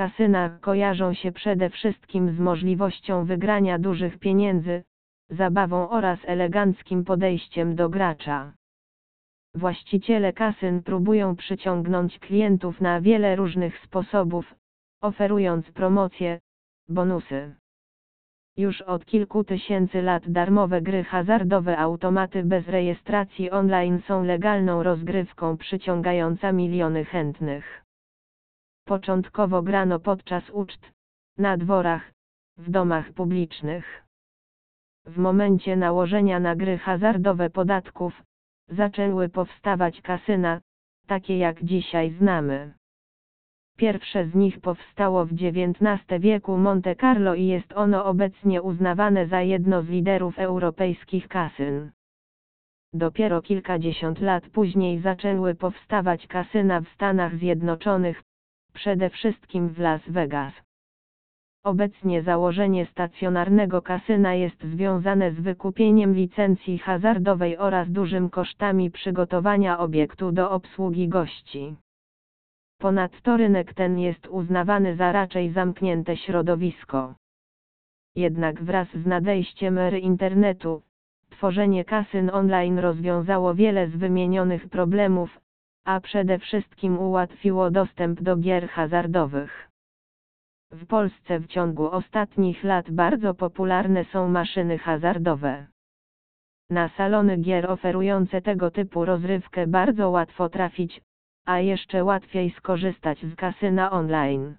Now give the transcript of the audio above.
kasyna kojarzą się przede wszystkim z możliwością wygrania dużych pieniędzy, zabawą oraz eleganckim podejściem do gracza. Właściciele kasyn próbują przyciągnąć klientów na wiele różnych sposobów, oferując promocje, bonusy. Już od kilku tysięcy lat darmowe gry hazardowe automaty bez rejestracji online są legalną rozgrywką przyciągająca miliony chętnych. Początkowo grano podczas uczt, na dworach, w domach publicznych. W momencie nałożenia na gry hazardowe podatków, zaczęły powstawać kasyna, takie jak dzisiaj znamy. Pierwsze z nich powstało w XIX wieku Monte Carlo i jest ono obecnie uznawane za jedno z liderów europejskich kasyn. Dopiero kilkadziesiąt lat później zaczęły powstawać kasyna w Stanach Zjednoczonych, przede wszystkim w Las Vegas. Obecnie założenie stacjonarnego kasyna jest związane z wykupieniem licencji hazardowej oraz dużym kosztami przygotowania obiektu do obsługi gości. Ponadto rynek ten jest uznawany za raczej zamknięte środowisko. Jednak wraz z nadejściem ery internetu, tworzenie kasyn online rozwiązało wiele z wymienionych problemów, a przede wszystkim ułatwiło dostęp do gier hazardowych. W Polsce w ciągu ostatnich lat bardzo popularne są maszyny hazardowe. Na salony gier oferujące tego typu rozrywkę bardzo łatwo trafić, a jeszcze łatwiej skorzystać z kasyna online.